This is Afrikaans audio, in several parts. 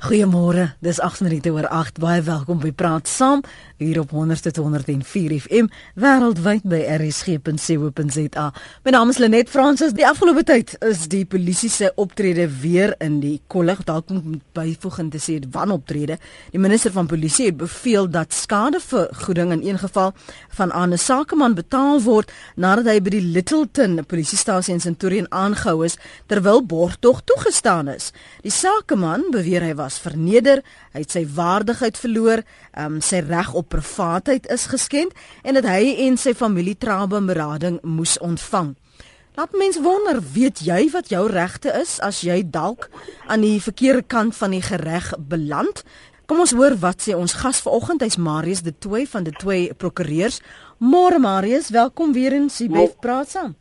Goeiemôre. Dis 8 minute oor 8. Baie welkom by Praat Saam hier op 100.104 FM wêreldwyd by rsg.co.za. My naam is Lenet Fransis. Die afgelope tyd is die polisie se optrede weer in die kollig. Dalk moet byvoegend te sê wanoptrede. Die minister van polisie het beveel dat skadevergoeding in een geval van aan 'n sakeman betaal word nadat hy by die Littleton polisiestasie in Centurion aangehou is terwyl borgtog toegestaan is. Die sakeman beweer hy was was verneder, hy het sy waardigheid verloor, um, sy reg op privaatheid is geskend en dat hy en sy familie traumaberading moes ontvang. Laat mens wonder, weet jy wat jou regte is as jy dalk aan die verkeerde kant van die gereg beland? Kom ons hoor wat sê ons gas vanoggend, hy's Marius de Toey van de Toey Prokureurs. Môre Marius, welkom weer in Sibef praat saam.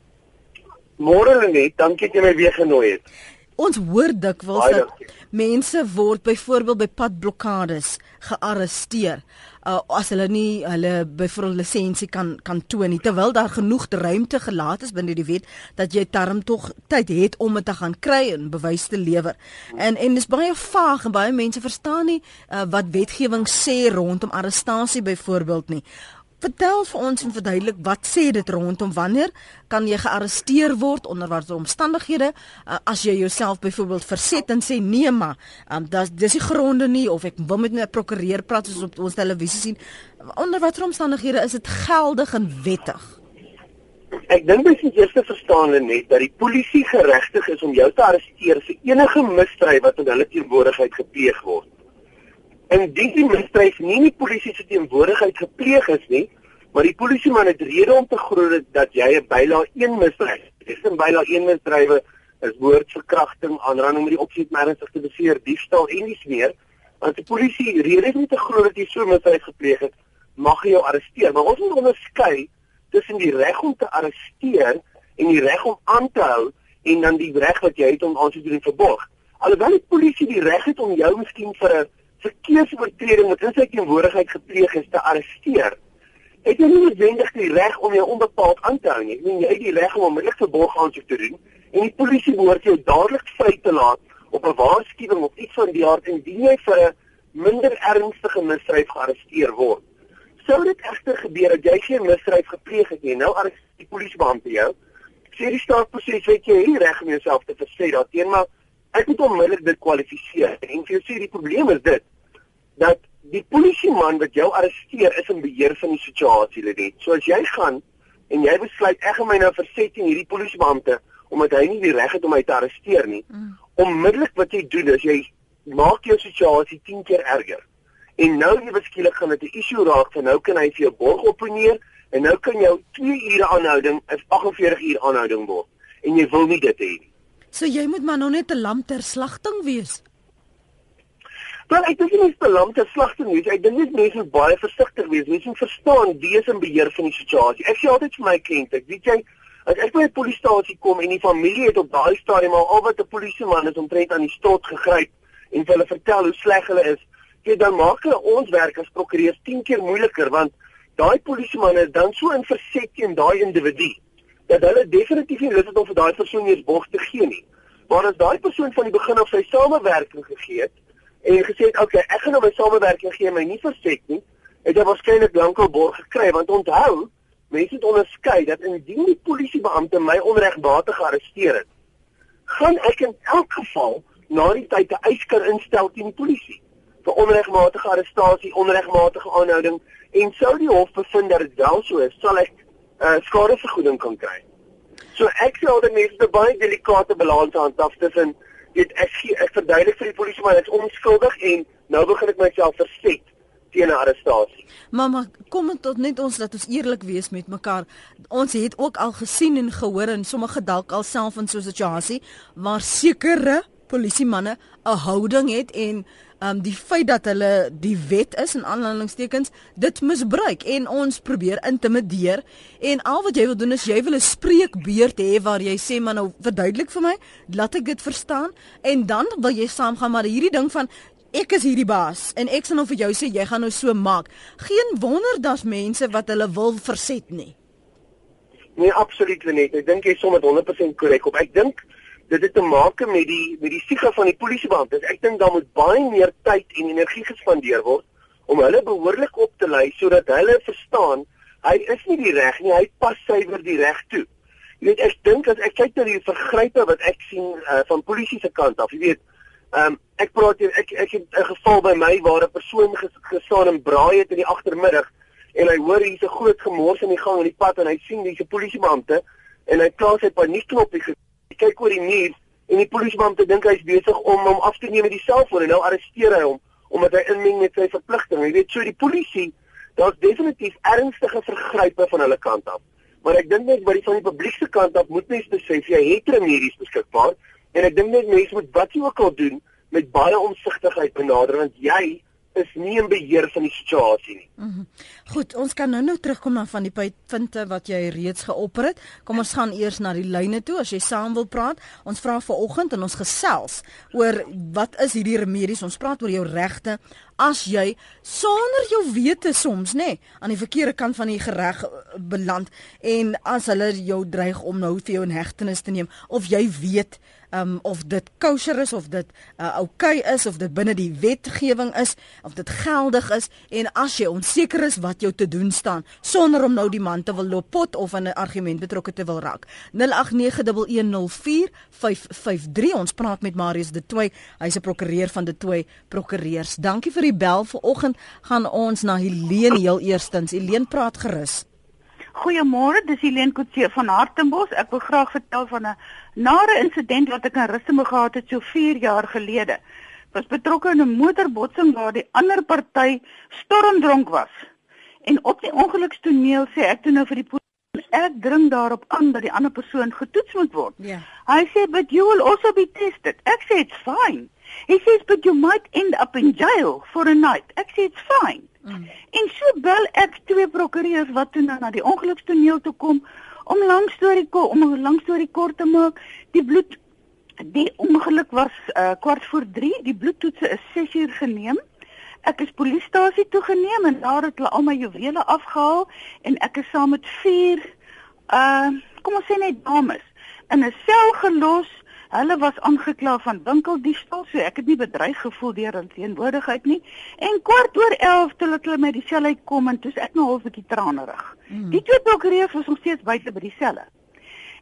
Môre net, dankie dat jy my weer genooi het. Ons hoor dikwels dat mense word byvoorbeeld by padblokkades gearresteer uh, as hulle nie hulle byvoorbeeld lisensie kan kan toon nie terwyl daar genoeg ruimte gelaat is binne die wet dat jy term tog tyd het om dit te gaan kry en bewys te lewer. En en dis baie vaag en baie mense verstaan nie uh, wat wetgewing sê rondom arrestasie byvoorbeeld nie. Vertel vir ons en verduidelik wat sê dit rondom wanneer kan jy gearresteer word onder watter omstandighede? Uh, as jy jouself byvoorbeeld verset en sê nee maar um, dis dis nie gronde nie of ek wil met 'n prokureur praat soos op ons televisie sien. Onder watter omstandighede is dit geldig en wettig? Ek dink jy moet eers verstaan net dat die polisie geregtig is om jou te arresteer vir enige misdrijf wat in hulle teenwoordigheid gepleeg word indien die misdrijf nie in die polisie se teenwoordigheid gepleeg is nie, maar die polisieman het rede om te glo dat jy 'n byla 1 misdrijf. Dis 'n byla 1 misdrywe is woordverkrachting, aanranding met die opset ernstig te beseer, diefstal en dis meer. Want die polisie rede het om te glo dat jy so misdrijf gepleeg het, mag jy jou arresteer. Maar ons moet onderskei tussen die reg om te arresteer en die reg om aan te hou en dan die reg wat jy het om aan te doen verborg. Alhoewel die polisie die reg het om jou miskien vir 'n verkeersoortreding wat in sy teenwoordigheid gepleeg is te arresteer, het jy nie noodwendig die reg om jou onbepaald aan te hou nie. Ek meen jy het die reg om onmiddellik verborg aansoek te doen en die polisie behoort jou dadelik vry te laat op 'n waarskuwing of iets van die aard indien jy vir 'n minder ernstige misdrijf gearresteer word. Sou dit egter gebeur dat jy geen misdrijf gepleeg het nie, nou arresteer die polisiebeampte jou. Sê die staatsproses weet jy nie reg om jouself te versê daarteenoor maar ek moet onmiddellik dit kwalifiseer. En vir jou sê die probleem is dit dat die polisieman wat jou arresteer is in beheer van die situasie, Lenet. So as jy gaan en jy besluit ek gaan my nou verset teen hierdie polisiebeampte omdat hy nie die reg het om my te arresteer nie. Mm. Onmiddellik wat jy doen is jy maak jou situasie 10 keer erger. En nou jy beskielik gaan dit 'n issue raak van nou kan hy vir jou borg opneem en nou kan jou 2 ure aanhouding is 48 uur aanhouding word en jy wil nie dit hê nie. So jy moet maar nog net 'n lam ter slagting wees. Maar ek dink jy moet 'n lam ter slagting wees. Ek dink net mense moet baie versigtig wees. Mense moet verstaan wie is in beheer van die situasie. Ek sê altyd vir my kliënte, weet jy, as ek by 'n polisiestasie kom en die familie het op daai stadium al wat 'n polisieman is omtrent aan die strot gegryp en hulle vertel hoe sleg hulle is, jy dan maak hulle ons werk as prokureurs 10 keer moeiliker want daai polisieman is dan so in verset teen daai individu dat hulle definitief nie lus het om vir daai persoon eers borg te gee nie. Maar as daai persoon van die begin af sy samewerking gegee het en gesê het, "Oké, okay, ek gaan nou my samewerking gee, my nie verset nie," het hy waarskynlik lankal borg gekry want onthou, mense moet onderskei dat indien die polisiebeampte my onregmatig gearresteer het, gaan ek in elk geval na die tyd 'n eisker instel teen die polisie vir onregmatige arrestasie, onregmatige aanhouding en sou die hof bevind dat dit wel so is, sal ek uh, skadevergoeding kan kry. So ek sê al die mense het 'n baie delikate balans aan taf tussen weet ek gee, ek verduidelik vir die polisie maar ek's onskuldig en nou begin ek myself verset teen 'n arrestasie. Mamma, kom dit tot net ons dat ons eerlik wees met mekaar. Ons het ook al gesien en gehoor en sommige dalk alself in so 'n situasie waar sekere polisiemanne 'n houding het en um die feit dat hulle die wet is in aanhalingstekens dit misbruik en ons probeer intimideer. En al wat jy wil doen is jy wil 'n spreekbeurt hê waar jy sê maar nou verduidelik vir my laat ek dit verstaan. En dan wil jy saamgaan maar hierdie ding van ek is hierdie baas en ek sal nou vir jou sê jy gaan nou so maak. Geen wonder daar's mense wat hulle wil verset nie. Nee absoluut net ek dink jy is sommer 100% korrek op. Ek dink dit het te maak met die met die siege van die polisiebeamptes. Ek dink daar moet baie meer tyd en energie gespandeer word om hulle behoorlik op te lei sodat hulle verstaan hy is nie die reg nie, hy pas suiwer die reg toe. Jy weet ek dink as ek kyk na die vergrype wat ek sien uh, van polisie se kant af, jy weet, ehm um, ek praat hier ek ek het 'n geval by my waar 'n persoon ges, gestaan en braai het in die agtermiddag en hy hoor hier's 'n groot gemors in die gang in die pad en hy sien dis 'n polisiebeampte en hy plaas sy paniekknopie kyk oor die muur en die polisiebeampte dink hy's besig om hom af te neem met die selfoon en nou arresteer hy hom omdat hy inmeng met sy verpligting. Jy weet, so die polisie, daar's definitief ernstige vergrype van hulle kant af. Maar ek dink net by die van die publieke kant af moet mens besef jy het remedies beskikbaar en ek dink net mense moet wat jy ook al doen met baie omsigtigheid benader want jy is nie in beheer van die situasie nie. Mm -hmm. Goed, ons kan nou nou terugkom na van die punte wat jy reeds geopper het. Kom ons gaan eers na die lyne toe as jy saam wil praat. Ons vra vanoggend en ons gesels oor wat is hierdie remedies? Ons praat oor jou regte as jy sonder jou wete soms nê nee, aan die verkeerde kant van die gereg eh, beland en as hulle jou dreig om nou vir jou in hegtenis te neem of jy weet um, of dit kosher is of dit uh, oukei okay is of dit binne die wetgewing is of dit geldig is en as jy onseker is wat jou te doen staan sonder om nou die man te wil loop pot of in 'n argument betrokke te wil raak. 0891104553 ons praat met Marius de Toey hy's 'n prokureur van de Toey prokureurs. Dankie vir die bel vanoggend gaan ons na Helene heel eerstens Helene praat gerus Goeiemôre, dis Helene Kotse van Hartenbos. Ek wil graag vertel van 'n nare insident wat ek in Rustenburg gehad het so 4 jaar gelede. Was betrokke in 'n motorbotsing waar die ander party stormdronk was. En op die ongelukstoneel sê ek toe nou vir die ek dring daarop aan dat die ander persoon getoets moet word. Ja. Yeah. Hy sê, "But you will also be tested." Ek sê, "It's fine." He says, "But you might end up in jail for a night." Ek sê, "It's fine." Mm. En so bel ek twee prokureurs wat toe nou na die ongelukstoneel toe kom om lank storie om 'n lang storie kort te maak. Die bloed die ongeluk was uh, kwart voor 3, die bloedtoetse is 6 uur geneem. Ek is polisiestasie toe geneem en daar het hulle al my juwele afgehaal en ek is saam met vier uh kom ons sê net dames in 'n sel gelos Hulle was aangekla van winkeldiefstal, so ek het nie bedreig gevoel deur hulle teenwoordigheid nie. En kwart oor 11 toe hulle met die sel uitkom en toe ek nou half 'n bietjie tranerig. Mm. Die twee prokureurs was nog steeds buite by die selle.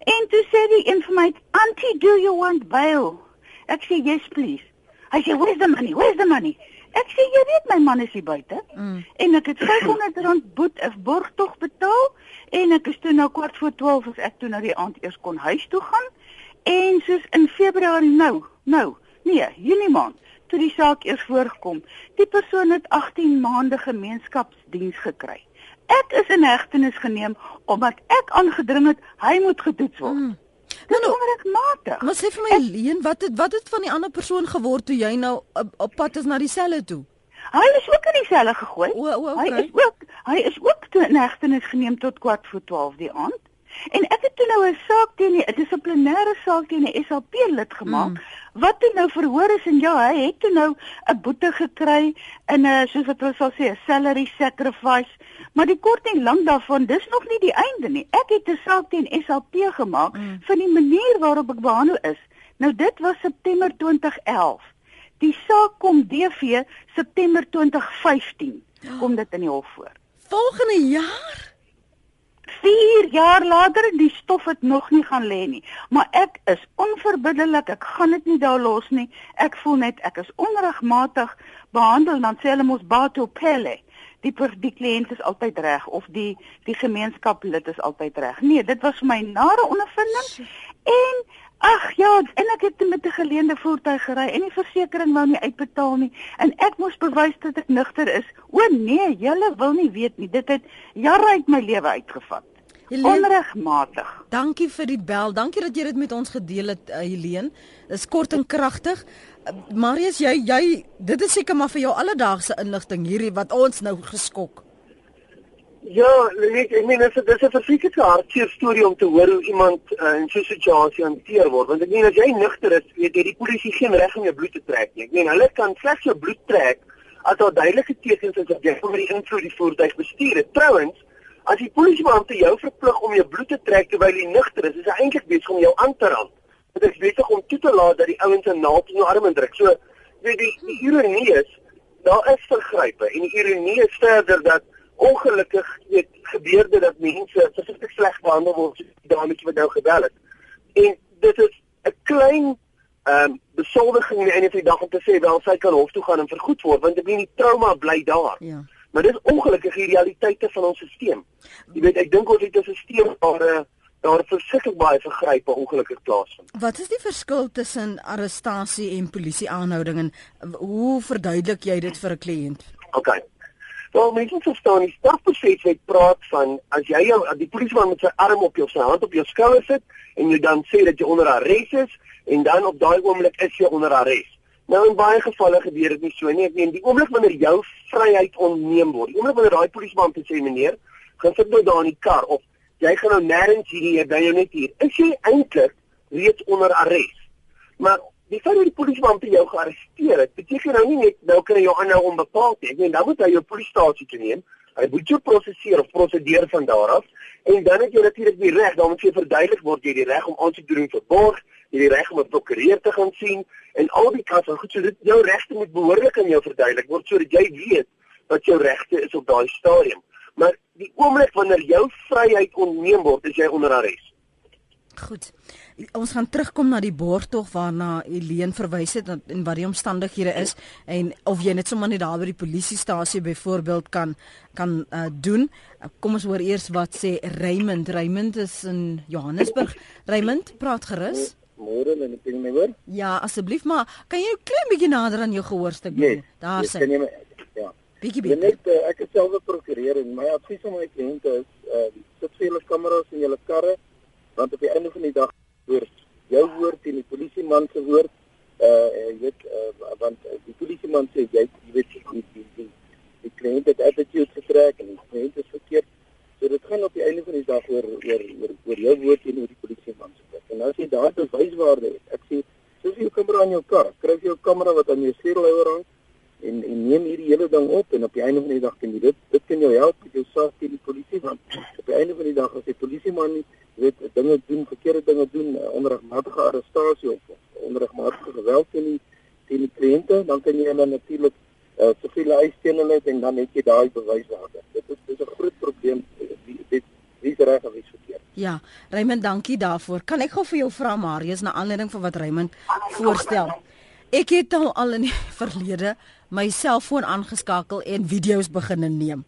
En toe sê die een vir my, "Auntie, do you want bail?" Ek sê, "Yes, please." Hy sê, "Where's the money? Where's the money?" Ek sê, "Jy weet my man is hier buite." Mm. En ek het R500 boet of borgtog betaal en ek is toe nou kwart voor 12 as ek toe nou die aand eers kon huis toe gaan. En soos in Februarie nou, nou, nee, Junie maand, toe die saak eers voorgekom, die persoon het 18 maande gemeenskapsdiens gekry. Ek is in hegtenis geneem omdat ek aangedring het hy moet getoets word. Hmm. Nou nou, onregmatig. Maar sê vir my Leen, wat het wat het van die ander persoon geword toe jy nou op, op pad is na die selle toe? Hy is ook in die selle gegooi. O, o, okay. Hy is ook hy is ook toe in hegtenis geneem tot kwart voor 12 die aand. En ek het toe nou 'n saak teen die 'n dissiplinêre saak teen die SLP lid gemaak mm. wat toe nou verhoor is en ja, hy het toe nou 'n boete gekry in 'n soos wat hulle sal sê 'n salary sacrifice, maar die kort en lank daarvan, dis nog nie die einde nie. Ek het 'n saak teen SLP gemaak mm. van die manier waarop ek behandel is. Nou dit was September 2011. Die saak kom DV September 2015 kom dit in die hof voor. Volgende jaar 4 jaar later die stof het nog nie gaan lê nie. Maar ek is onverbiddelik, ek gaan dit nie daar los nie. Ek voel net ek is onregmatig behandel dan sê hulle mos bato pelle. Die per, die kliënt is altyd reg of die die gemeenskap lid is altyd reg. Nee, dit was vir my nare ondervinding. En ag ja, en ek het met 'n geleende voertuig gery en die versekerings wou nie uitbetaal nie en ek moes bewys dat ek nugter is. O nee, julle wil nie weet nie. Dit het jare uit my lewe uitgevat. Onregmatig. Dankie vir die bel. Dankie dat jy dit met ons gedeel het, uh, Helene. Dis kort en kragtig. Uh, Marius, jy jy dit is seker maar vir jou alledaagse inligting hierdie wat ons nou geskok. Ja, net ek meen dit is 'n verfieke hartseer storie om te hoor hoe iemand uh, in so 'n situasie hanteer word. Want ek meen as jy nugter is, weet jy die polisie geen reg om jou bloed te trek nie. Ek meen hulle kan slegs jou bloed trek as daar duidelike tekens is dat jy onder die invloed die voertuig bestuur het. Trouwens, As die polisiebeampte jou verplig om jou bloed te trek terwyl jy nugter is, is hy eintlik besig om jou aan te rand. dit is beter om toe te laat dat die ouens 'n naald in jou arm indruk. So weet die, die ironie is daar is vergrype en die ironie is verder dat ongelukkig weet gebeur dit dat mense verskriklik sleg behandel word daarmee wat nou gebeur het. En dit is 'n klein ehm um, besoldiging in die einde van die dag om te sê wel sy kan hof toe gaan en vergoed word want dit die trauma bly daar. Ja. Maar dis ongelukkig die realiteite van ons stelsel. Jy weet ek dink ons het 'n stelsel waar daar verskriklik baie vergrype ongelukkig plaasvind. Wat is die verskil tussen arrestasie en polisie aanhouding en hoe verduidelik jy dit vir 'n kliënt? OK. Wel, mense verstaan die strafproses het praat van as jy jou die polisieman met sy arm op jou sy hand op jou skouer sit en jy dan sê dat jy onder arrest is en dan op daai oomblik is jy onder arrest. Nou in baie gevalle gebeur dit nie so nie. Ek meen die oomblik wanneer jou vryheid onneem word, die oomblik wanneer daai polisieman sê meneer, gaan sit nou daar in die kar of jy gaan nou nêrens hier nie, jy net hier. Is jy eintlik reeds onder arrest? Maar die feit dat die polisieman jou gearresteer het, beteken nou nie net nou kan hy jou aanhou onbepaald nie. Ek meen dan moet hy jou polisiestasie toe neem. Hy moet jou prosesseer of prosedeer van daar af en dan het jy natuurlik die reg, dan moet jy verduidelik word jy die reg om aansoek te doen vir borg jy die reg om 'n prokureur te gaan sien en al die kante goed so dit jou regte moet behoorlik aan jou verduidelik word sodat jy weet wat jou regte is op daai stadium maar die oomblik wanneer jou vryheid onneem word is jy onder arrest Goed. Ons gaan terugkom na die borgtog waarna Helene verwys het en wat die omstandighede is en of jy net sommer net daar by die polisiestasie byvoorbeeld kan kan uh, doen. Kom ons hoor eers wat sê Raymond. Raymond is in Johannesburg. Raymond, praat gerus. Môre, en ek kan my hoor? Ja, asseblief, maar kan jy 'n klein bietjie nader aan jou gehoorstuk doen? Yes, Daar yes, sê. My, ja. Bietjie bietjie. Net uh, ek is self 'n prokureur en my advies aan my kliënte is, uh sit vir julle kameras in julle karre want op die einde van die dag hoor jou woord en die polisieman se woord uh jy weet uh, want uh, die polisieman sê jy jy weet die die die, die kliënt het attitude getrek en die kliënt is verkeerd. So dit gaan op die einde van die dag oor oor oor, oor jou woord en oor die polisieman se En as jy daar bewyswaarde het, ek sê, soos jy jou kamera in jou kar, skryf jou kamera wat aan jou stuurhouer hang en en neem hierdie hele ding op en op die einde van die dag kan jy dit dit kan jou help met jou saak teen die polisie want op die einde van die dag as jy polisieman nie weet dinge doen verkeerde dinge doen eh, onregmatige arrestasie of onregmatige geweld teen die teen die kliënte dan kan jy hulle natuurlik uh, soveel eis teen hulle en dan het jy daai bewyswaarde dit is dis 'n groot probleem wie dit wie reg of wie verkeerd Ja, Raymond, dankie daarvoor. Kan ek gou vir jou vra Marius na aanleiding van wat Raymond voorstel? Ek het al al in die verlede my selfoon aangeskakel en video's begin neem.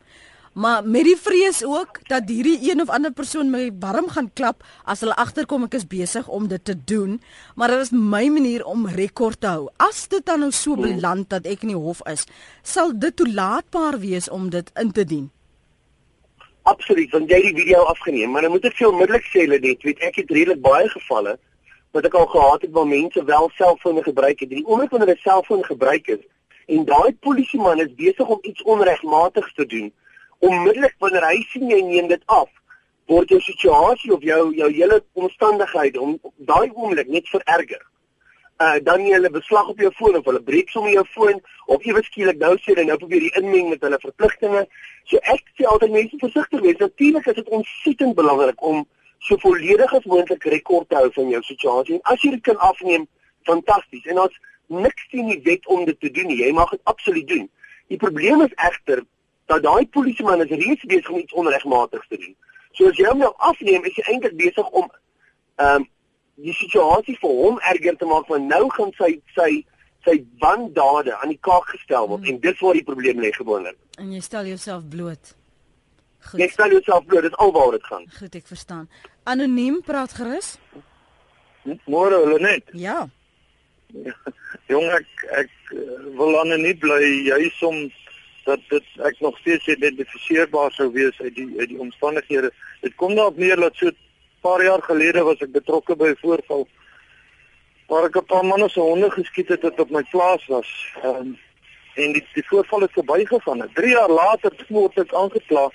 Maar met die vrees ook dat hierdie een of ander persoon my warm gaan klap as hulle agterkom ek is besig om dit te doen, maar dit is my manier om rekord te hou. As dit dan nou so beland dat ek in die hof is, sal dit toelaatbaar wees om dit in te dien absoluut want jy het die video afgeneem maar dan moet ek vir onmiddellik sê hulle net weet ek het redelik baie gevalle wat ek al gehad het waar mense wel selfone gebruik het die oomblik wanneer hulle selfoon gebruik het en daai polisieman is besig om iets onregmatigs te doen onmiddellik wanneer hy sien jy neem dit af word jou situasie of jou jou hele omstandighede om daai oomblik net vererger uh, dan jy hulle beslag op jou foon of hulle breek sommer jou foon of ewe skielik nou sê hulle nou probeer die inmeng met hulle verpligtinge. So ek sê altyd mense versigtig wees. Natuurlik is dit ontsettend belangrik om so volledig as moontlik rekord te hou van jou situasie. En as jy dit kan afneem, fantasties. En ons niks teen die wet om dit te doen nie. Jy mag dit absoluut doen. Die probleem is egter dat daai polisieman is reeds besig om iets onregmatigs te doen. So as jy hom nou afneem, is jy eintlik besig om ehm um, die situasie vir hom erger te maak want nou gaan sy sy sy wandade aan die kaak gestel word hmm. en dis waar die probleem lê gewoonlik. En jy stel jouself bloot. Goed. Jy stel jouself bloot, dis alwaar dit gaan. Goed, ek verstaan. Anoniem praat gerus. Môre hulle net. Ja. Jong ek ek eh, wil anoniem bly jy soms dat dit ek nog steeds identifiseerbaar sou wees uit die uit die omstandighede. Dit kom daarop neer dat so paar jaar gelede was ek betrokke by 'n voorval waar ek 'n paar manne se honde geskiet het wat op my plaas was. Um, en die die voorval het verbygegaan. 3 jaar later word ek aangekla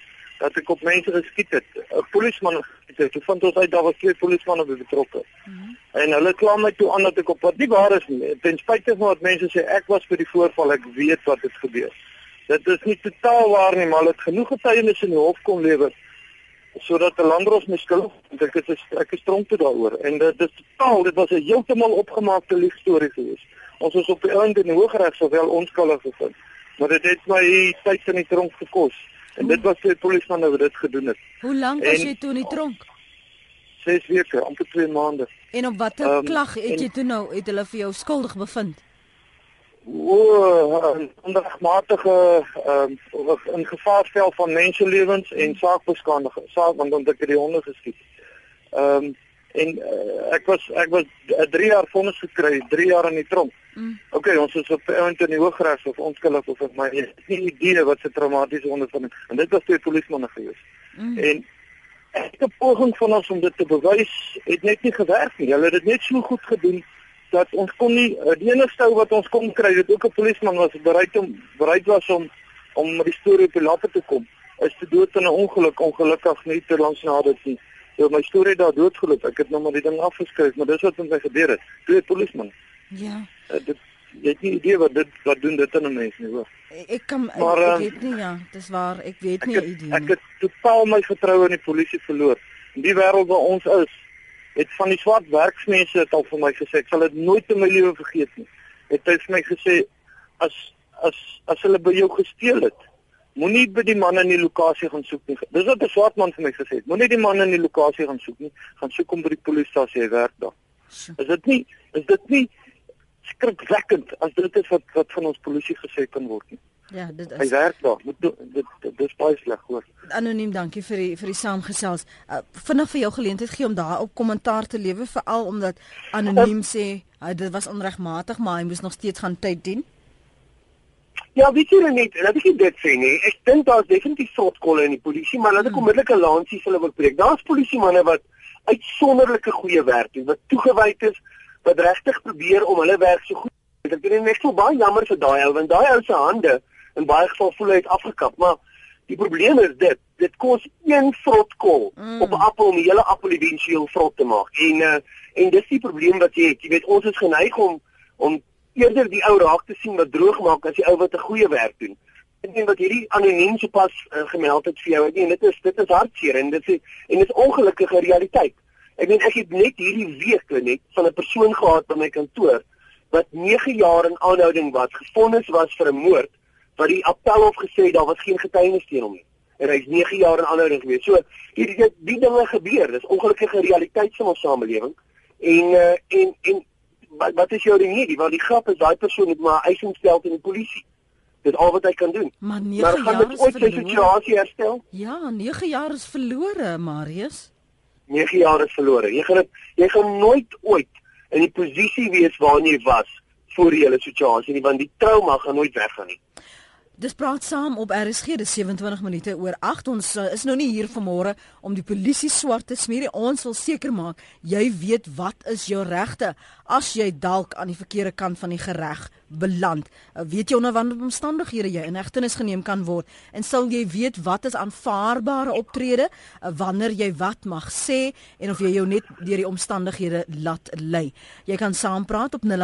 dat ek op mense geskiet het. 'n Polisieman het dit gevind ons uit daar was twee polisiemanne betrokke. Mm -hmm. En hulle kla my toe aan dat ek op wat nie waar is nie. Ten spyte van wat mense sê ek was vir die voorval, ek weet wat het gebeur. Dit is nie totaal waar nie, maar het genoeg getuienis in die hof kom lewer sodat 'n landros my skuld en ek is ek is tronk toe daaroor en dit is totaal dit was 'n heeltemal opgemaakte lieg storie geweest. Ons was op die einde in die Hooggeregs sowel onskuldig gevind. Maar dit het my tyd in die tronk gekos. En dit was die polisman wat dit gedoen het. Hoe lank was jy toe in die tronk? 6 weke, amper 2 maande. En op watter um, klag het jy toe nou het hulle vir jou skuldig bevind? O, onregmatige ehm um, in gevaar stel van menselewens en saakbeskandiging. Saak want dan het ek die honde geskiet. Ehm um, en uh, ek was ek was 3 uh, jaar vonnis gekry, 3 jaar in die tronk. Mm. OK, ons is op eintlik in die hooggeregs of onskuldig of my nie idee wat se traumatiese ondervinding en dit was twee polismanne gewees. Mm. En ek het poging van ons om dit te bewys het net nie gewerk nie. Hulle het dit net so goed gedoen dat ons kon nie eh, die enigste ou wat ons kon kry, dit ook 'n polisman was bereid om bereid was om om met die storie op die lappe te kom. Is te dood in 'n ongeluk, ongelukkig nie te lank na dit nie. So my storie daar doodgeloop. Ek het nou maar die ding afgeskryf, maar dis wat met my gebeur het. Twee polisman. Ja. Uh, dit jy het nie idee wat dit wat doen dit aan 'n mens nie, hoor. Ek kan ek, maar, ek weet nie ja, dis waar. Ek weet nie ek het, idee nie. Ek het totaal my vertroue in die polisie verloor. In die wêreld waar ons is, het van die swart werksmense dit al vir my gesê, ek sal dit nooit in my lewe vergeet nie. Het hy vir my gesê as as as hulle by jou gesteel het, moenie by die man in die lokasie gaan soek nie. Dis wat 'n swart man vir my gesê het. Moenie die man in die lokasie gaan soek nie. Gaan soek hom by die polisiestasie, hy werk daar. Is dit nie is dit nie skrikwekkend as dit is wat wat van ons polisie gesê kan word nie? Ja, dit is. Hy werk daar. Moet dit dit dis baie sleg hoor. Anoniem, dankie vir die vir die saamgesels. Uh, vinnig vir jou geleentheid gee om daar op kommentaar te lewe veral omdat anoniem sê uh, dit was onregmatig, maar hy moes nog steeds gaan tyd dien. Ja, weet jy net, laat ek dit sê nee. Ek dink daar's definitief sortkolle in die polisie, maar laat ek hmm. onmiddellik 'n lansie vir hulle wil breek. Daar's polisie manne wat uitsonderlike goeie werk doen, wat toegewyd is, wat regtig probeer om hulle werk so goed te doen. Ek dink net so baie jammer vir daai ou, want daai ou se hande in baie geval voel hy het afgekap, maar die probleem is dit, dit kos een vrotkol mm. op 'n appel om die hele appel eventueel vrot te maak. En uh, en dis die probleem wat jy het. Jy weet ons is geneig om om eerder die ou raak te sien wat droog maak as die ou wat 'n goeie werk doen. Ek dink wat hierdie anoniem se pas uh, gemeld het vir jou, ek dink dit is dit is hartseer en dit is en dit is ongelukkige realiteit. Ek meen ek het net hierdie week net van 'n persoon gehad by my kantoor wat 9 jaar in aanhouding was, gefonnis was vir 'n moord wat die appelhof gesê daar was geen getuienis teen hom nie en hy's 9 jaar in aanhouding gewees. So hierdie die, die dinge gebeur. Dis ongelukkige realiteit van ons samelewing. En uh, en en wat, wat is jou remedie? Want die grap is daai persoon het maar eis instel teen die polisie. Dit al wat hy kan doen. Maar 9 maar jaar is ooit sy situasie herstel? Ja, 9 jaar is verlore, Marius. 9 jaar is verlore. Jy gaan dit jy gaan nooit ooit in die posisie wees waarin jy was voor jy 'n situasie nie, want die trauma gaan nooit weggaan nie. Dis praat saam op RSG, dis 27 minute oor 8. Ons uh, is nou nie hier vanmôre om die polisie swart te smeer nie. Ons wil seker maak jy weet wat is jou regte as jy dalk aan die verkeerde kant van die gereg beland. Uh, weet jy onder watter omstandighede jy in hegtenis geneem kan word en sal jy weet wat is aanvaarbare optrede uh, wanneer jy wat mag sê en of jy jou net deur die omstandighede laat lei. Jy kan saampraat op 0891104553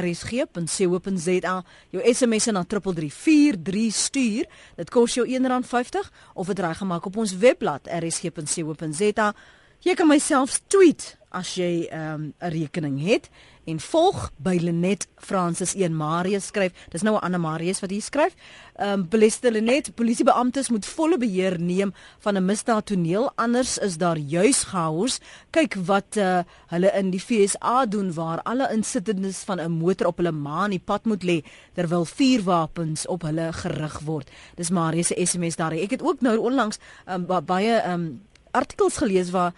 rsg.co.za. Jou SMS na 3343 stuur. Dit kos jou R1.50 of dit reggemaak op ons webblad rsg.co.za. Jy kan myself tweet as jy ehm, 'n um, rekening het en volg by Lenet Francis 1 Marius skryf. Dis nou 'n ander Marius wat hier skryf. Ehm um, Beleste Lenet, polisiebeamptes moet volle beheer neem van 'n misdaadtoneel anders is daar juis chaos. Kyk wat uh, hulle in die FSA doen waar alle insittendes van 'n motor op hulle ma in die pad moet lê terwyl vuurwapens op hulle gerig word. Dis Marius se SMS daar. Ek het ook nou onlangs um, baie ehm um, artikels gelees waar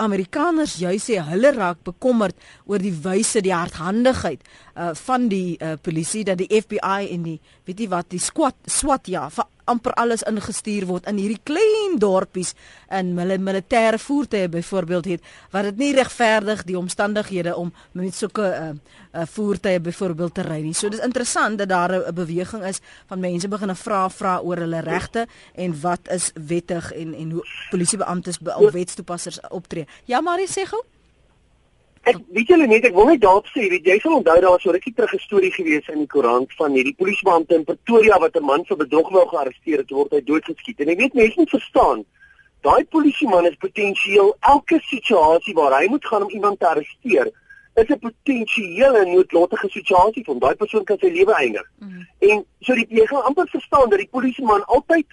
Amerikaners juis sê hulle raak bekommerd oor die wyse die hardhandigheid uh, van die uh, polisie dat die FBI en die weet jy wat die squad SWAT ja amper alles ingestuur word in hierdie klein dorpies in hulle militêre voertuie byvoorbeeld het wat dit nie regverdig die omstandighede om met sulke uh, uh, voertuie byvoorbeeld te ry nie. So dis interessant dat daar 'n beweging is van mense begin vra vra oor hulle regte en wat is wettig en en hoe polisiebeamptes of wetstoepassers optree. Ja, Marie sê gou. Ek weet julle net, ek wil net daarop sê, weet jy sal onthou daar was so rukkie terug 'n storie gewees in die koerant van hierdie polisiebeampte in Pretoria wat 'n man vir bedrog wou gearresteer het, word hy doodgeskiet. En ek weet mense moet verstaan, daai polisieman is potensieel elke situasie waar hy moet gaan om iemand te arresteer, is 'n potensiële noodlottige situasie vir hom. Daai persoon kan sy lewe eindig. Mm -hmm. En so die jy gaan amper verstaan dat die polisieman altyd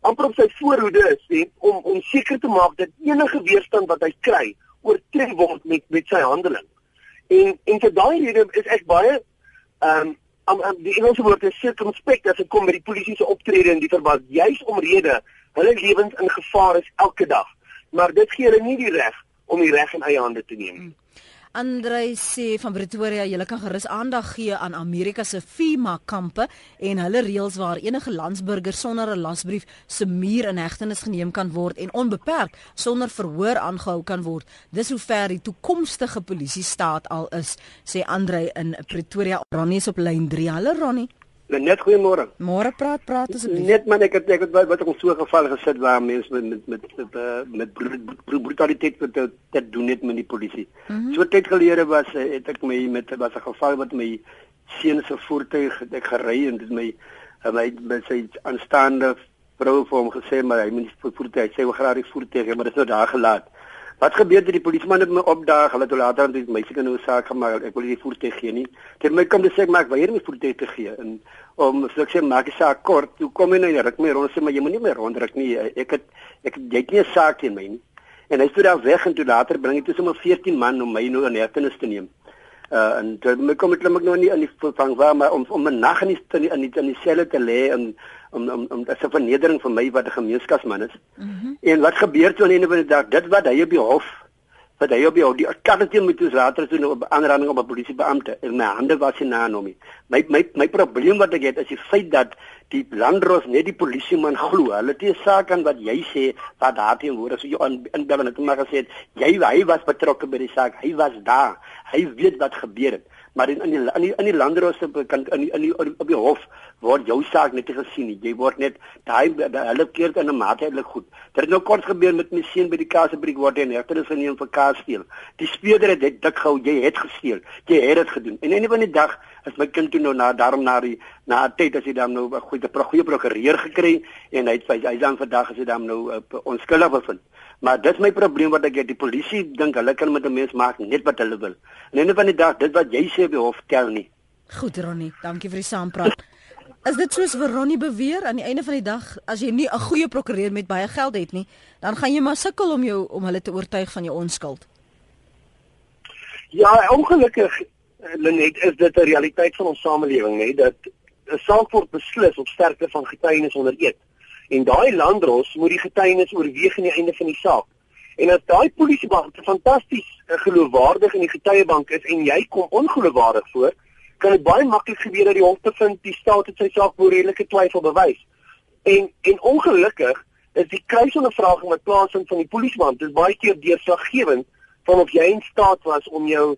amper op sy voorhoede is he, om om seker te maak dat enige weerstand wat hy kry oortref word met met sy handeling. En en vir daai rede is ek baie ehm um, om um, die Engelse woord is circumspect as dit kom by die polisie se optrede in die verband juis omrede hulle lewens in gevaar is elke dag. Maar dit gee hulle nie die reg om die reg in eie hande te neem nie. Mm. Andrei sê van Pretoria, jy kan gerus aandag gee aan Amerika se FEMA kampe en hulle reëls waar enige landsburger sonder 'n lasbrief se muur in hegtenis geneem kan word en onbeperk sonder verhoor aangehou kan word. Dis hoe ver die toekomstige polisie staat al is, sê Andrei in Pretoria. Ronnie is op lyn 3. Hallo Ronnie. Net goeiemôre. Môre praat praat asseblief. Net man ek het ek het wat, ons so geval gesit waar mense met met met met, met, met brutaliteit wat te doen het met die polisie. Mm -hmm. So tyd gelede was het ek my met was 'n geval wat my seun se voertuig ek gery en dit my my met sy aanstaande vrou vir hom gesê maar hy moet nie voertuig sê hoe graag die voertuig maar dit is nou daar gelaat. Wat gebeur het die polisieman het my opdaag, hulle het later aan die meisie kan nou saak gemaak, ek wil nie voertuig gee nie. Dit my kom te sê maar ek weier my voertuig te gee en om so ek sê maak die saak kort, toe kom hy nou ja, ek my rond sê maar jy moet nie meer rondruk nie. Ek het ek jy het nie 'n saak teen my nie. En hy stoor daar weg en toe later bring hy toe sommer 14 man om my nou in hegtenis te neem. Uh en toe my kom ek klim ek nou nie in die vang waar maar om om 'n nag in die in die in die, die selle te lê en om om om dit is 'n vernedering vir my wat 'n gemeenskapsman is. Mm -hmm. En wat gebeur toe aan die einde van die dag? Dit wat hy op die hof wat hy op die die karretjie met ons later toe op aanranding op 'n polisiebeampte en my hande was in na hom. My my my probleem wat ek het is die feit dat die landros net die polisieman glo. Hulle het nie saak aan wat jy sê wat daar teenwoorde so jy in in binne het maar gesê jy hy was betrokke by die saak. Hy was daar. Hy weet wat gebeur het maar in in die in die, in die landroose kan in die, in die, op die hof word jou saak net gesien nie. Jy word net daai hulle keer in 'n mate eintlik goed. Dit het nou kort gebeur met my seun by die Kaasbriek word en regter is geneem vir kaas steel. Die speurder het dit dik gehou, jy het gesteel. Jy het dit gedoen. En einde van die dag is my kind toe nou na daarom na die na 'n tyd as hy dan nou 'n goeie goeie prokureur gekry en hy het hy dan vandag as hy dan nou uh, onskuldig bevind. Maar dis my probleem wat ek het. Die polisie dink hulle kan met 'n mens maak net wat hulle wil. En einde van die dag, dit wat jy sê die hof tel nie. Goed Ronnie, dankie vir die saampraat. Is dit soos vir Ronnie beweer aan die einde van die dag as jy nie 'n goeie prokureur met baie geld het nie, dan gaan jy maar sukkel om jou om hulle te oortuig van jou onskuld. Ja, ongelukkig Lenet is dit 'n realiteit van ons samelewing, nê, dat 'n saak word beslis op sterkte van getuienis onder eed. En daai landros moet die getuienis oorweeg aan die einde van die saak. En as daai polisiebeampte fantasties uh, geloofwaardig in die getuiebank is en jy kom ongeloofwaardig voor, kan dit baie maklik gebeur dat die hof bevind die staat het sy saak bo redelike twyfel bewys. En en ongelukkig is die kruisondervraging wat plaasvind van die polisiebeampte baie keer deurslaggewend van of jy in staat was om jou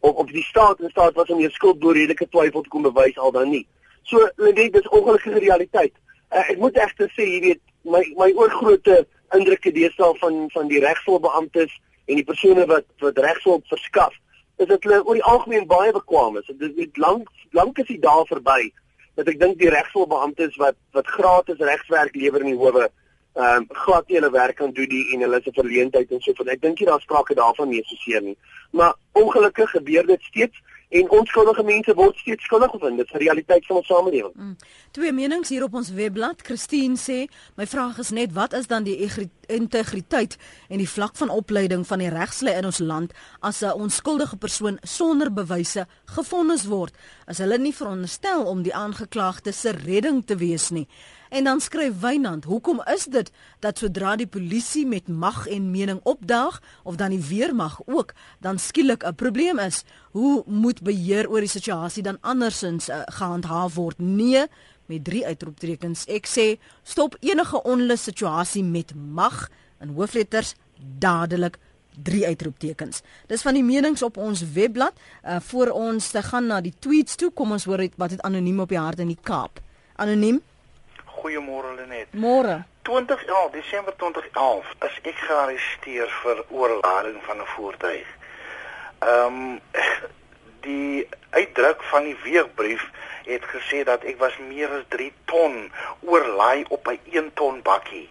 of of die staat in staat was om jou skuld bo redelike twyfel te kom bewys al dan nie. So dit is ongelukkige realiteit. Uh, ek moet egter sê, jy weet, my my oorgrootte indrukke deesdae van van die regshulpbeamptes en die persone wat wat regshulp verskaf, is dat hulle oor die algemeen baie bekwame is. Dit is lank lank is die dae verby dat ek dink die regshulpbeamptes wat wat gratis regswerk lewer in die howe ehm um, glad nie hulle werk kan doen die en hulle se verleentheid en so van. Ek dink nie daar sprake daarvan nie so seer nie. Maar ongelukkig gebeur dit steeds en onskuldige mense word steeds skuldig gevind. Dit is 'n realiteit van ons samelewing. Mm. Twee menings hier op ons webblad. Christine sê, my vraag is net wat is dan die integriteit en die vlak van opleiding van die regslei in ons land as 'n onskuldige persoon sonder bewyse gefonnis word? As hulle nie veronderstel om die aangeklaagde se redding te wees nie. En dan skryf Wynand, hoekom is dit dat sodra die polisie met mag en mening opdaag of dan die weermag ook, dan skielik 'n probleem is? Hoe moet beheer oor die situasie dan andersins uh, gehandhaaf word? Nee, met drie uitroeptekens. Ek sê stop enige onlus situasie met mag in hoofletters dadelik drie uitroeptekens. Dis van die menings op ons webblad. Uh voor ons te gaan na die tweets toe, kom ons hoor wat het anoniem op die hart in die Kaap. Anoniem Goeiemôre Lenet. Môre. 2011, Desember 2011, is ek gearresteer vir oorlading van 'n voertuig. Ehm um, die uitdruk van die weegbrief het gesê dat ek was meer as 3 ton oorlaai op 'n 1 ton bakkie.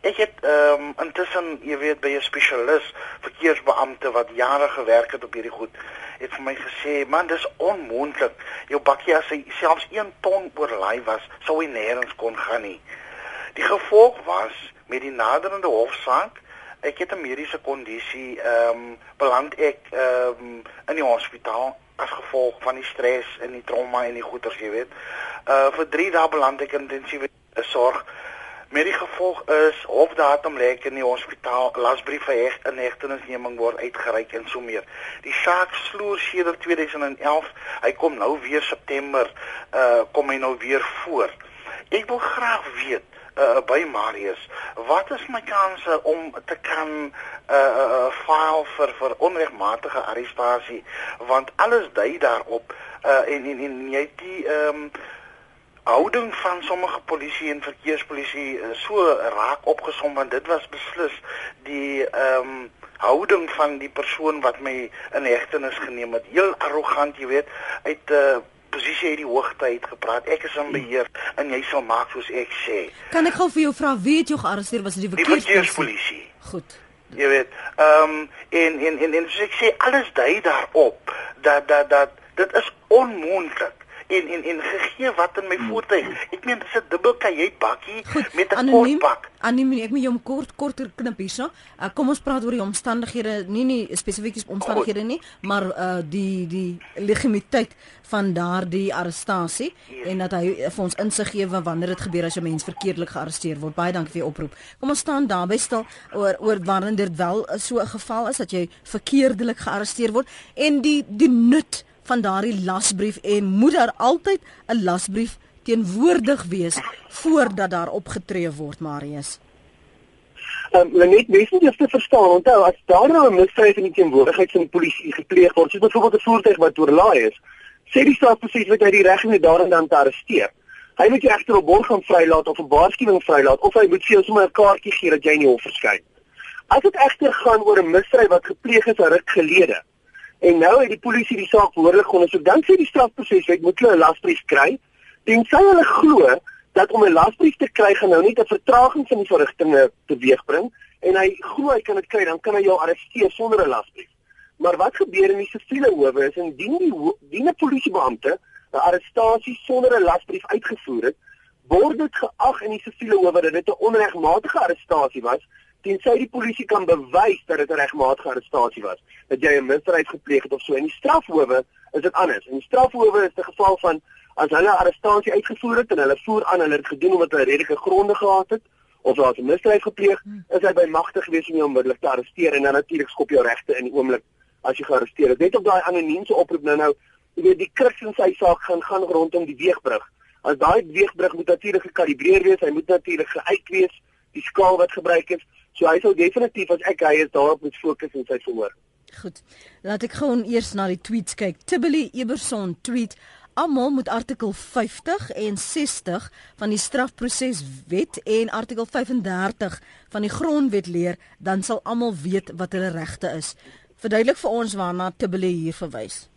Ek het ehm um, intussen, jy weet, by 'n spesialis verkeersbeampte wat jare gewerk het op hierdie goed, het vir my gesê, "Man, dis onmoontlik. Jou bakkie as hy selfs 1 ton oorlaai was, sou hy nêrens kon gaan nie." Die gevolg was met die naderende hofsaak ek het 'n mediese kondisie ehm um, beland ek ehm um, in die hospitaal as gevolg van die stres en die trauma en die goeters jy weet. Uh vir 3 dae beland ek in intensiewe sorg. Met die gevolg is hofdatum lê in die hospitaal, lasbrief vir heg in hegtenisneming word uitgereik en so meer. Die saak sloer sedert 2011. Hy kom nou weer September uh kom hy nou weer voor. Ek wil graag weet uh, by Marius. Wat is my kanse om te kan uh, uh, file vir vir onregmatige arrestasie want alles dui daarop uh, en en, en jy die ehm um, houding van sommige polisie en verkeerspolisie so raak opgesom want dit was beslis die ehm um, houding van die persoon wat my in hegtenis geneem het heel arrogant jy weet uit 'n uh, posisie het die hoogte uit gepraat. Ek is in beheer en jy sal maak soos ek sê. Kan ek gou vir jou vra wie het jou gearresteer? Was dit die verkeerspolisie? Goed. Jy weet, ehm um, en en en en soos ek sê alles dui daarop dat dat dat dit is onmoontlik en en en gegee wat in my hmm. voertuig. Ek meen dis 'n dubbel kajuit bakkie met 'n kort bak. Anoniem, ek moet jou kort korter knip hierso. Uh, kom ons praat oor die omstandighede, nie nie spesifieke omstandighede nie, maar uh die die legitimiteit van daardie arrestasie yes. en dat hy vir ons insig gee wanneer dit gebeur as 'n mens verkeerdelik gearresteer word. Baie dankie vir jou oproep. Kom ons staan daarby stil oor oor wanneer dit wel so 'n geval is dat jy verkeerdelik gearresteer word en die die nut van daardie lasbrief en moet daar altyd 'n lasbrief teenwoordig wees voordat daar opgetree word Marius. Ehm um, net mens moet eers verstaan, onthou as daar nou 'n misdrijf in die teenwoordigheid van die polisie gepleeg word, soos byvoorbeeld 'n voertuig wat oorlaai is, sê die staat presies wat hy die reg het daarin dan te arresteer. Hy moet jou egter op borg gaan vrylaat of 'n waarskuwing vrylaat of hy moet vir jou sommer 'n kaartjie gee dat jy in die hof verskyn. As dit egter gaan oor 'n misdrijf wat gepleeg is 'n ruk gelede, En nou het die polisie die saak behoorlik ondersoek. Dan sê die strafproseswet moet hulle 'n lasbrief kry. Tensy hulle glo dat om 'n lasbrief te kry gaan nou net 'n vertraging van die verrigtinge teweegbring en hy glo hy kan dit kry, dan kan hy jou arresteer sonder 'n lasbrief. Maar wat gebeur in die siviele howe is indien die diene polisiebeampte 'n arrestasie sonder 'n lasbrief uitgevoer het, word dit geag in die siviele howe dat dit 'n onregmatige arrestasie was tensy die polisie kan bewys dat dit 'n regmatige arrestasie was, dat jy 'n misdrijf gepleeg het of so. In die strafhowe is dit anders. In die strafhowe is dit geval van as hulle 'n arrestasie uitgevoer het en hulle voer aan hulle het gedoen omdat hulle redelike gronde gehad het of daar 'n misdrijf gepleeg, is hy by magte gewees om jou onmiddellik te arresteer en dan natuurlik skop jou regte in die oomblik as jy gearresteer is. Net op daai anoniemse oproep nou nou, jy weet die kruks in sy saak gaan gaan rondom die weegbrug. As daai weegbrug moet natuurlik gekalibreer wees, hy moet natuurlik geuit wees, die skaal wat gebruik is So hy sou definitief as ek hy is daarop moet fokus in sy verhoor. Goed. Laat ek gou eers na die tweets kyk. Tibeli Eberson tweet Almal moet artikel 50 en 60 van die strafproseswet en artikel 35 van die grondwet leer, dan sal almal weet wat hulle regte is. Verduidelik vir ons waarna Tibeli hier verwys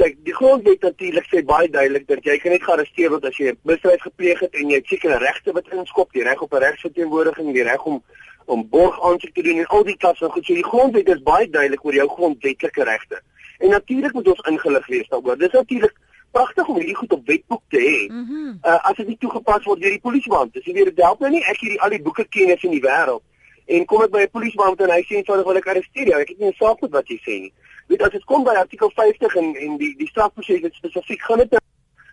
kyk die grondwet natuurlik sê baie duidelik dat jy kan net gearresteer word as jy 'n misdrijf gepleeg het en jy het sekere regte wat inskop, die reg op 'n regsverteenwoordiging, die reg om om borg aansoek te doen en al die klas van goed. So die grondwet is baie duidelik oor jou grondwetlike regte. En natuurlik moet ons ingelig wees daaroor. Dis natuurlik pragtig om hierdie goed op wetboek te hê. Mm -hmm. uh, as dit nie toegepas word deur die polisiebeampte. Dis weer dit help nou nie ek hierdie al die boeke kennis in die wêreld en kom ek by 'n polisiebeampte en hy sê eenvoudig wil ek arresteer jou. Ek het nie 'n saak met wat jy sê nie weet as dit kom by artikel 50 en en die die strafproses het spesifiek gaan dit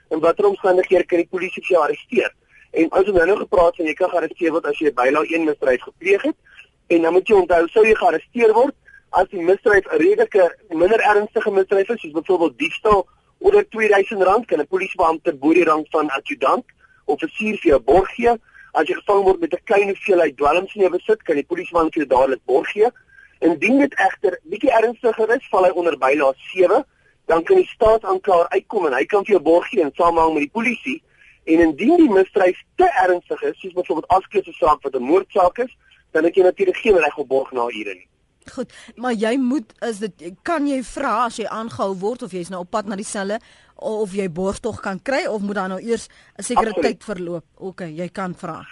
en watter omstandighede kan die polisie vir jou arresteer? En ons nou nou gepraat van jy kan gearresteer word as jy bylaw 1 misdrijf gepleeg het en dan moet jy onthou sou jy gearresteer word as die misdrijf 'n redelike minder ernstige misdrijf is soos byvoorbeeld diefstal onder R2000 kan 'n polisiebeampte bo die rang van adjutant of suur vir jou borg gee. As jy gevang word met 'n klein hoeveelheid dwelms in jou besit kan die polisiebeampte jou dadelik borg gee Indien dit egter bietjie ernstiger is, val hy onder bylaas 7, dan kan die staatsaanklaer uitkom en hy kan vir jou borg gee in samehang met die polisie. En indien die misdrijf te ernstig is, soos byvoorbeeld afskeuse saak wat 'n moordsaak is, dan het jy natuurlik geen reg op borg na ure nie. Goed, maar jy moet is dit kan jy vra as jy aangehou word of jy's nou op pad na die selle of jy borgtog kan kry of moet dan nou eers 'n sekere tyd verloop? OK, jy kan vra.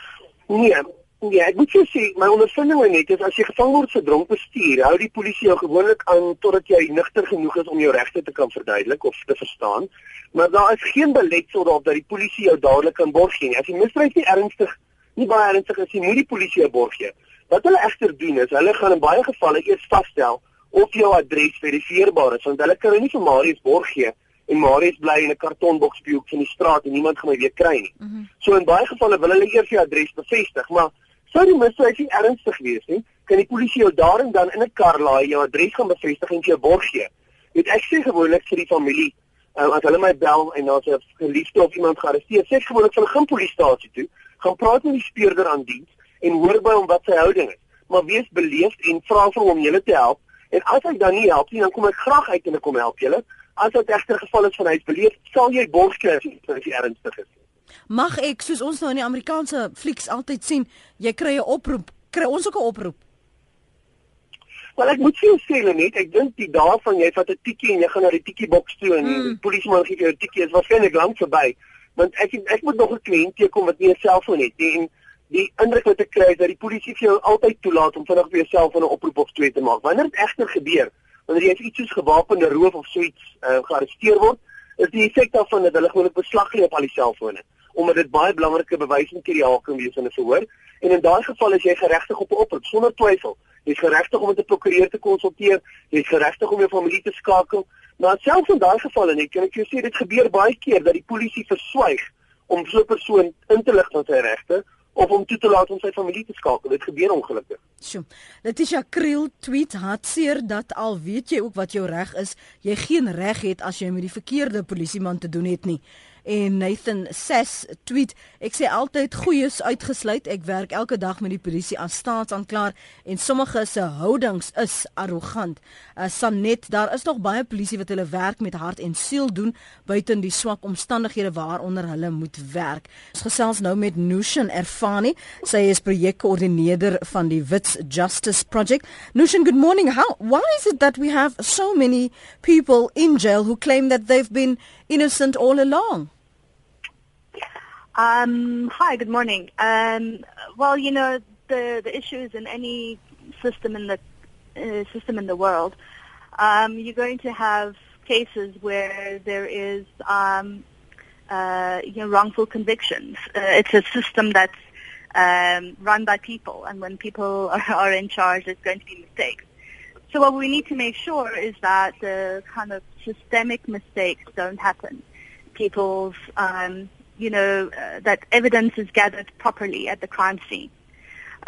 Nee, nee, ek moet sê my ondervinding net is as jy gevang word vir dronk bestuur, hou die polisie jou gewoonlik aan totdat jy nigter genoeg is om jou regte te kan verduidelik of te verstaan. Maar daar is geen beletsel daarop dat die polisie jou dadelik kan borg gee nie. As jy misdryf nie ernstig nie baie ernstig is, jy moet die polisie jou borg gee. Wat hulle egter doen is hulle gaan in baie gevalle eers vasstel of jou adres verifieerbaar is want hulle kan nie vir Marius borg gee en Marius bly in 'n kartonboks by hoek van die straat en niemand gaan my weer kry nie. Mm -hmm. So in baie gevalle wil hulle eers jou adres bevestig, maar sou die misdrijf nie ernstig wees nie, kan die polisie jou daar en dan in 'n kar laai, jou adres gaan bevestig en jou borg gee. Dit ek sê gewoonlik vir die familie Uh, as hulle my bel en daar's 'n geliefde of iemand gearresteer, sê ek gewoonlik vir gaan polisiestasie toe, gaan praat met die speurder aan diens en hoor by hom wat sy houding is. Maar wees beleefd en vra vir hom om julle te help. En as hy dan nie help nie, dan kom ek graag uit en ek kom help julle. As dit egter geval is van hy beleef, sal jy borg kry as jy ernstig is. Mag ek soos ons nou in die Amerikaanse flieks altyd sien, jy kry 'n oproep, kry ons ook 'n oproep. Wel ek moet sê sê net, ek dink die dae van jy vat 'n tikkie en jy gaan na die tikkie boks toe en mm. die polisieman gee jou 'n tikkie, is waarskynlik lank verby. Want ek ek moet nog 'n kliënt teekom wat nie 'n selfoon het nie en die indruk wat ek kry is dat die polisie vir jou altyd toelaat om vinnig vir jouself 'n oproep of twee te maak. Wanneer dit egter gebeur, wanneer jy iets soos gewapende roof of so iets uh, gearresteer word, is die effek daarvan dat hulle gewoon 'n beslag lê op al die selfone omdat dit baie belangrike bewysmateriaal kan wees in 'n verhoor en in daai geval is jy geregtig op 'n oproep sonder twyfel. Jy's geregtig om met 'n prokureur te konsulteer, jy's geregtig om jou familie te skakel. Maar selfs in daai gevalle net kan ek jou sê dit gebeur baie keer dat die polisie verswyg om so 'n persoon in te lig van sy regte of om toe te laat om sy familie te skakel. Dit gebeur ongelukkig. Sjoe. Letitia Kriel tweet hartseer dat al weet jy ook wat jou reg is, jy geen reg het as jy met die verkeerde polisieman te doen het nie en Nathan Sass tweet ek sê altyd goeies uitgesluit. Ek werk elke dag met die polisie as staatsaanklaer en sommige se houdings is arrogant. Uh, Sanet daar is nog baie polisie wat hulle werk met hart en siel doen buiten die swak omstandighede waaronder hulle moet werk. Ons gesels nou met Nushin Erfani. Sy is projekkoördineerder van die Wits Justice Project. Nushin good morning. How why is it that we have so many people in jail who claim that they've been innocent all along Um, hi, good morning. Um, well, you know, the, the issues in any system in the uh, system in the world, um, you're going to have cases where there is um, uh, you know, wrongful convictions. Uh, it's a system that's um, run by people, and when people are, are in charge, there's going to be mistakes. So what we need to make sure is that the kind of systemic mistakes don't happen. People's um, you know, uh, that evidence is gathered properly at the crime scene,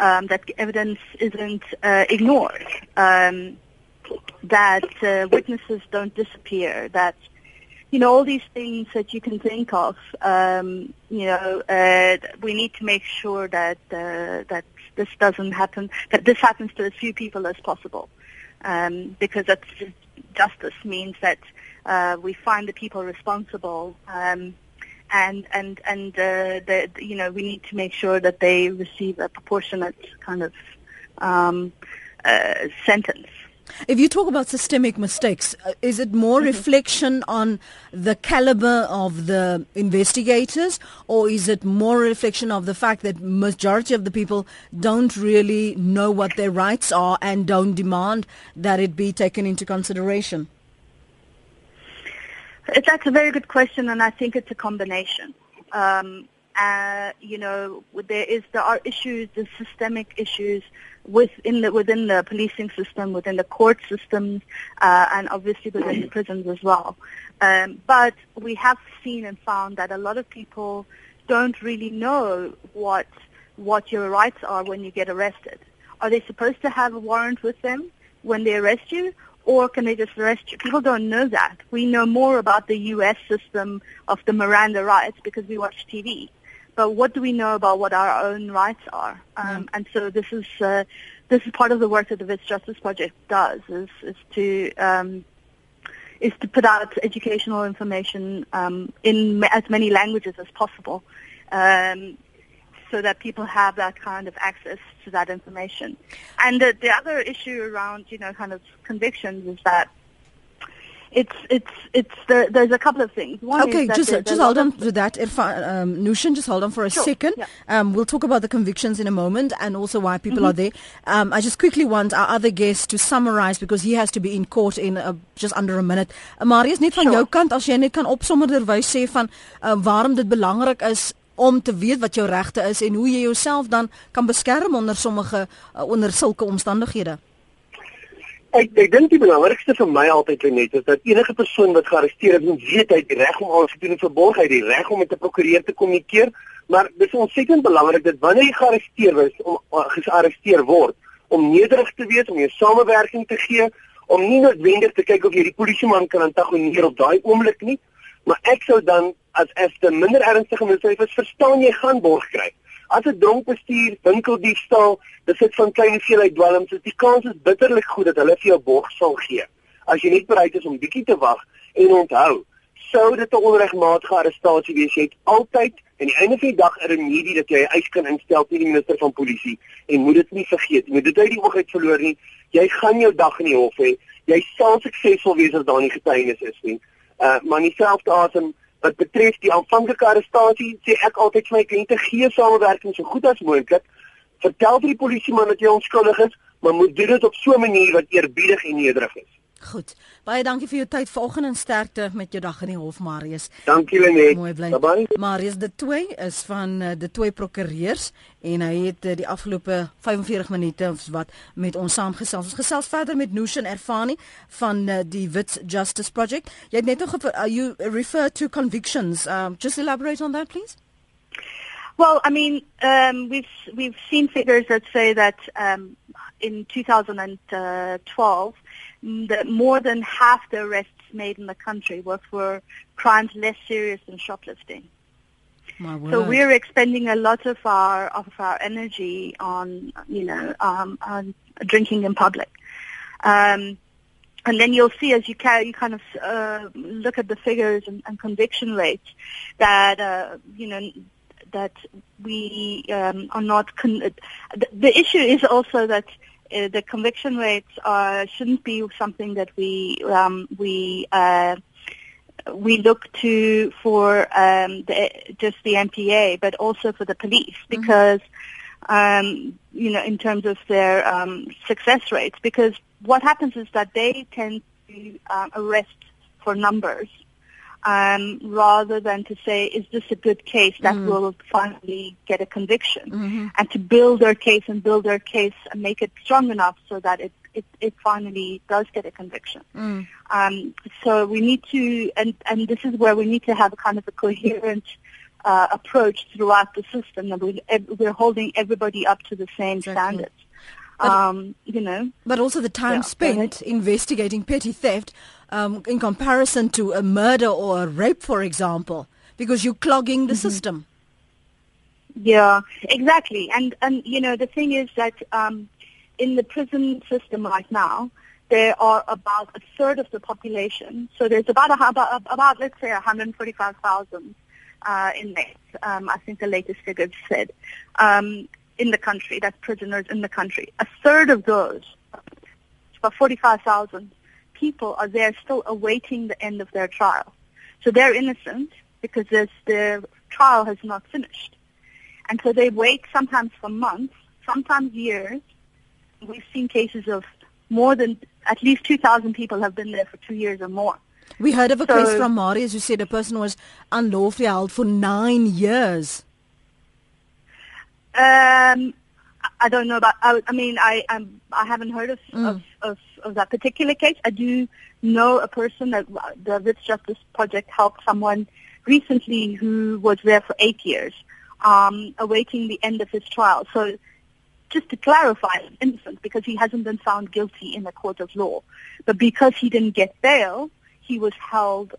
um, that evidence isn't uh, ignored, um, that uh, witnesses don't disappear, that, you know, all these things that you can think of, um, you know, uh, we need to make sure that, uh, that this doesn't happen, that this happens to as few people as possible. Um, because that's justice means that uh, we find the people responsible um, and and and uh, the, you know we need to make sure that they receive a proportionate kind of um, uh, sentence. If you talk about systemic mistakes, uh, is it more mm-hmm. reflection on the caliber of the investigators, or is it more reflection of the fact that majority of the people don't really know what their rights are and don't demand that it be taken into consideration? That's a very good question, and I think it's a combination. Um, uh, you know, there is there are issues, the systemic issues within the within the policing system, within the court systems, uh, and obviously within the prisons as well. Um, but we have seen and found that a lot of people don't really know what what your rights are when you get arrested. Are they supposed to have a warrant with them when they arrest you, or can they just arrest you? People don't know that. We know more about the U.S. system of the Miranda rights because we watch TV. But what do we know about what our own rights are? Um, mm. And so this is uh, this is part of the work that the Vits Justice Project does is is to um, is to put out educational information um, in as many languages as possible. Um, so that people have that kind of access to that information. And the, the other issue around, you know, kind of convictions is that it's it's it's the, there's a couple of things. One okay, is just just hold on to that, Irfan, um, Nushan. Just hold on for a Sure, second. yeah. Mm-hmm. Um, we'll talk about the convictions in a moment and also why people are there. Um, I just quickly want our other guest to summarize because he has to be in court in uh, just under a minute. Uh, Marius, net van Sure. jou kant, as jy net kan opsommerderwys sê van uh, waarom dit belangrik is om te weet wat jou regte is en hoe jy jouself dan kan beskerm onder sommige uh, onder sulke omstandighede. Ek ek dink die belangrikste vir my altyd net is dat enige persoon wat gearresteer is, moet weet hy het die reg om alles te doen en verborg. Hy het die reg om met 'n prokureur te kommunikeer, maar dis ontsettend belangrik dat wanneer jy gearresteer is om uh, gearresteer word om nederig te wees, om jou samewerking te gee, om nie noodwendig te kyk of jy die polisieman kan antagoneer op daai oomblik nie, maar ek sou dan as as 'n minder ernstige misdrijf is, verstaan jy gaan borg kry. As 'n dronk bestuur, winkeldiefstal, dit sit van klein hoeveelheid dwelms, is die kans is bitterlik goed dat hulle vir jou borg sal gee. As jy net bereid is om bietjie te wag en onthou, sou dit 'n onregmatige arrestasie wees, jy het altyd aan die einde van die dag 'n remedie dat jy 'n eis kan instel teen die minister van polisie en moet dit nie vergeet nie. Moet dit uit die oog uit verloor nie. Jy gaan jou dag in die hof hê. Jy sal suksesvol wees as daar nie getuienis is nie. Uh maar in dieselfde asem wat betref die aanvanklike arrestasie, sê ek altyd vir my kliënte gee samewerking so goed as moontlik. Vertel vir die polisieman dat jy onskuldig is, maar moet doen dit op so 'n manier wat eerbiedig en nederig is. Goed. Baie dankie vir jou tyd vanoggend en sterkte met jou dag in die hof Marius. Dankie Lenet. Mooi bly. Marius de Toey is van uh, de Toey prokureurs en hy het uh, die afgelope 45 minute of wat met ons saamgesels. Ons gesels verder met Nushan Erfani van uh, die Wits Justice Project. Jy het net nog uh, you refer to convictions. Um, just elaborate on that please. Well, I mean, um, we've we've seen figures that say that um, in 2012, that more than half the arrests made in the country were for crimes less serious than shoplifting. So we're expending a lot of our of our energy on you know um, on drinking in public, um, and then you'll see as you ca- you kind of uh, look at the figures and, and conviction rates that uh, you know that we um, are not. Con- the, the issue is also that. Uh, the conviction rates uh, shouldn't be something that we um, we uh, we look to for um, the, just the MPA, but also for the police because, um, you know, in terms of their um, success rates, because what happens is that they tend to um, arrest for numbers um, rather than to say, is this a good case that will finally get a conviction, and to build their case and build their case and make it strong enough so that it, it, it finally does get a conviction. Um, so we need to, and, and this is where we need to have a kind of a coherent uh, approach throughout the system. That we, we're holding everybody up to the same Exactly. standards. But- Um, you know, But also the time Yeah, spent investigating petty theft um, in comparison to a murder or a rape, for example, because you're clogging the system. Yeah, exactly. And and you know the thing is that um, in the prison system right now, there are about a third of the population. So there's about a, about, about let's say 145,000 uh, inmates. Um, I think the latest figures said um, in the country. That's prisoners in the country. A third of those, about 45,000 people, are there still awaiting the end of their trial. So they're innocent because their trial has not finished. And so they wait sometimes for months, sometimes years. We've seen cases of more than at least 2,000 people have been there for two years or more. We heard of a So- case from Marius who said a person was unlawfully held for nine years. Um, I- don't know about. I, I mean, I I'm, I haven't heard of, of, of of that particular case. I do know a person that the Wits Justice Project helped someone recently who was there for eight years, um, awaiting the end of his trial. So, just to clarify, innocent because he hasn't been found guilty in a court of law, but because he didn't get bail, he was held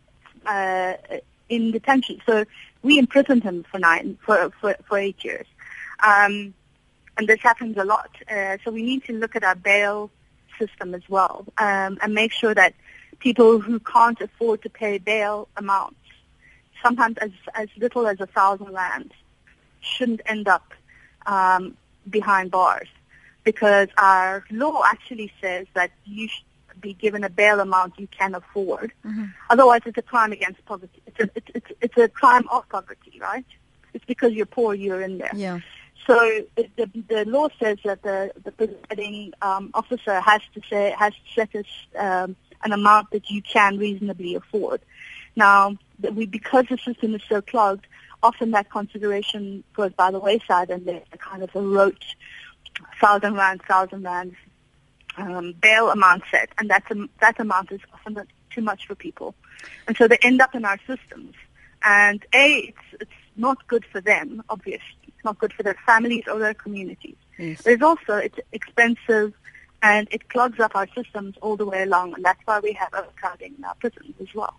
uh, in detention. So we imprisoned him for nine for for, for eight years. Um, and this happens a lot. Uh, so we need to look at our bail system as well um, and make sure that people who can't afford to pay bail amounts, sometimes as, as little as a thousand rand, shouldn't end up um, behind bars because our law actually says that you should be given a bail amount you can afford. Mm-hmm. Otherwise, it's a crime against poverty. It's a, it's, it's, it's a crime of poverty, right? It's because you're poor, you're in there. Yeah. So the, the law says that the, the presiding um, officer has to say has to set a, um, an amount that you can reasonably afford. Now, we because the system is so clogged, often that consideration goes by the wayside, and there's a kind of a rote thousand rand, thousand rand um, bail amount set, and that's a, that amount is often too much for people, and so they end up in our systems. And a, it's it's not good for them, obviously. It's not good for their families or their communities. Yes. There's also it's expensive and it clogs up our systems all the way along, and that's why we have overcrowding in our prisons as well.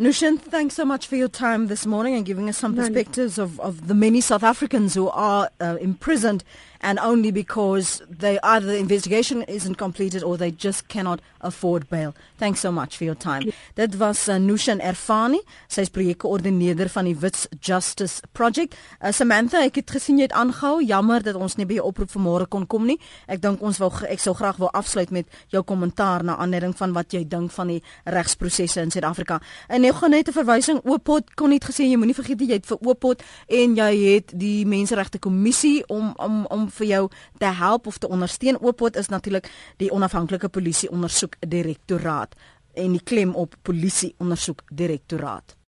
Nushin, thanks so much for your time this morning and giving us some perspectives of, of the many South Africans who are uh, imprisoned and only because they either the investigation isn't completed or they just cannot afford bail. Thanks so much for your time. Yeah. Dit was uh, Nushin Erfani, sy is projekkoördineerder van die Wits Justice Project. Uh, Samantha, ek het gesien jy het aangehou. Jammer dat ons nie by jou oproep vanmôre kon kom nie. Ek dink ons wou ek sou graag wou afsluit met jou kommentaar na aanleiding van wat jy dink van die regsprosesse in Suid-Afrika. En nou gaan net 'n verwysing Oopot kon net gesê jy moenie vergeet jy het vir Oopot en jy het die Menseregte Kommissie om om om vir jou te help of te ondersteun. Oopot is natuurlik die onafhanklike polisie ondersoek direktoraat en die klem op polisie ondersoek direktoraat.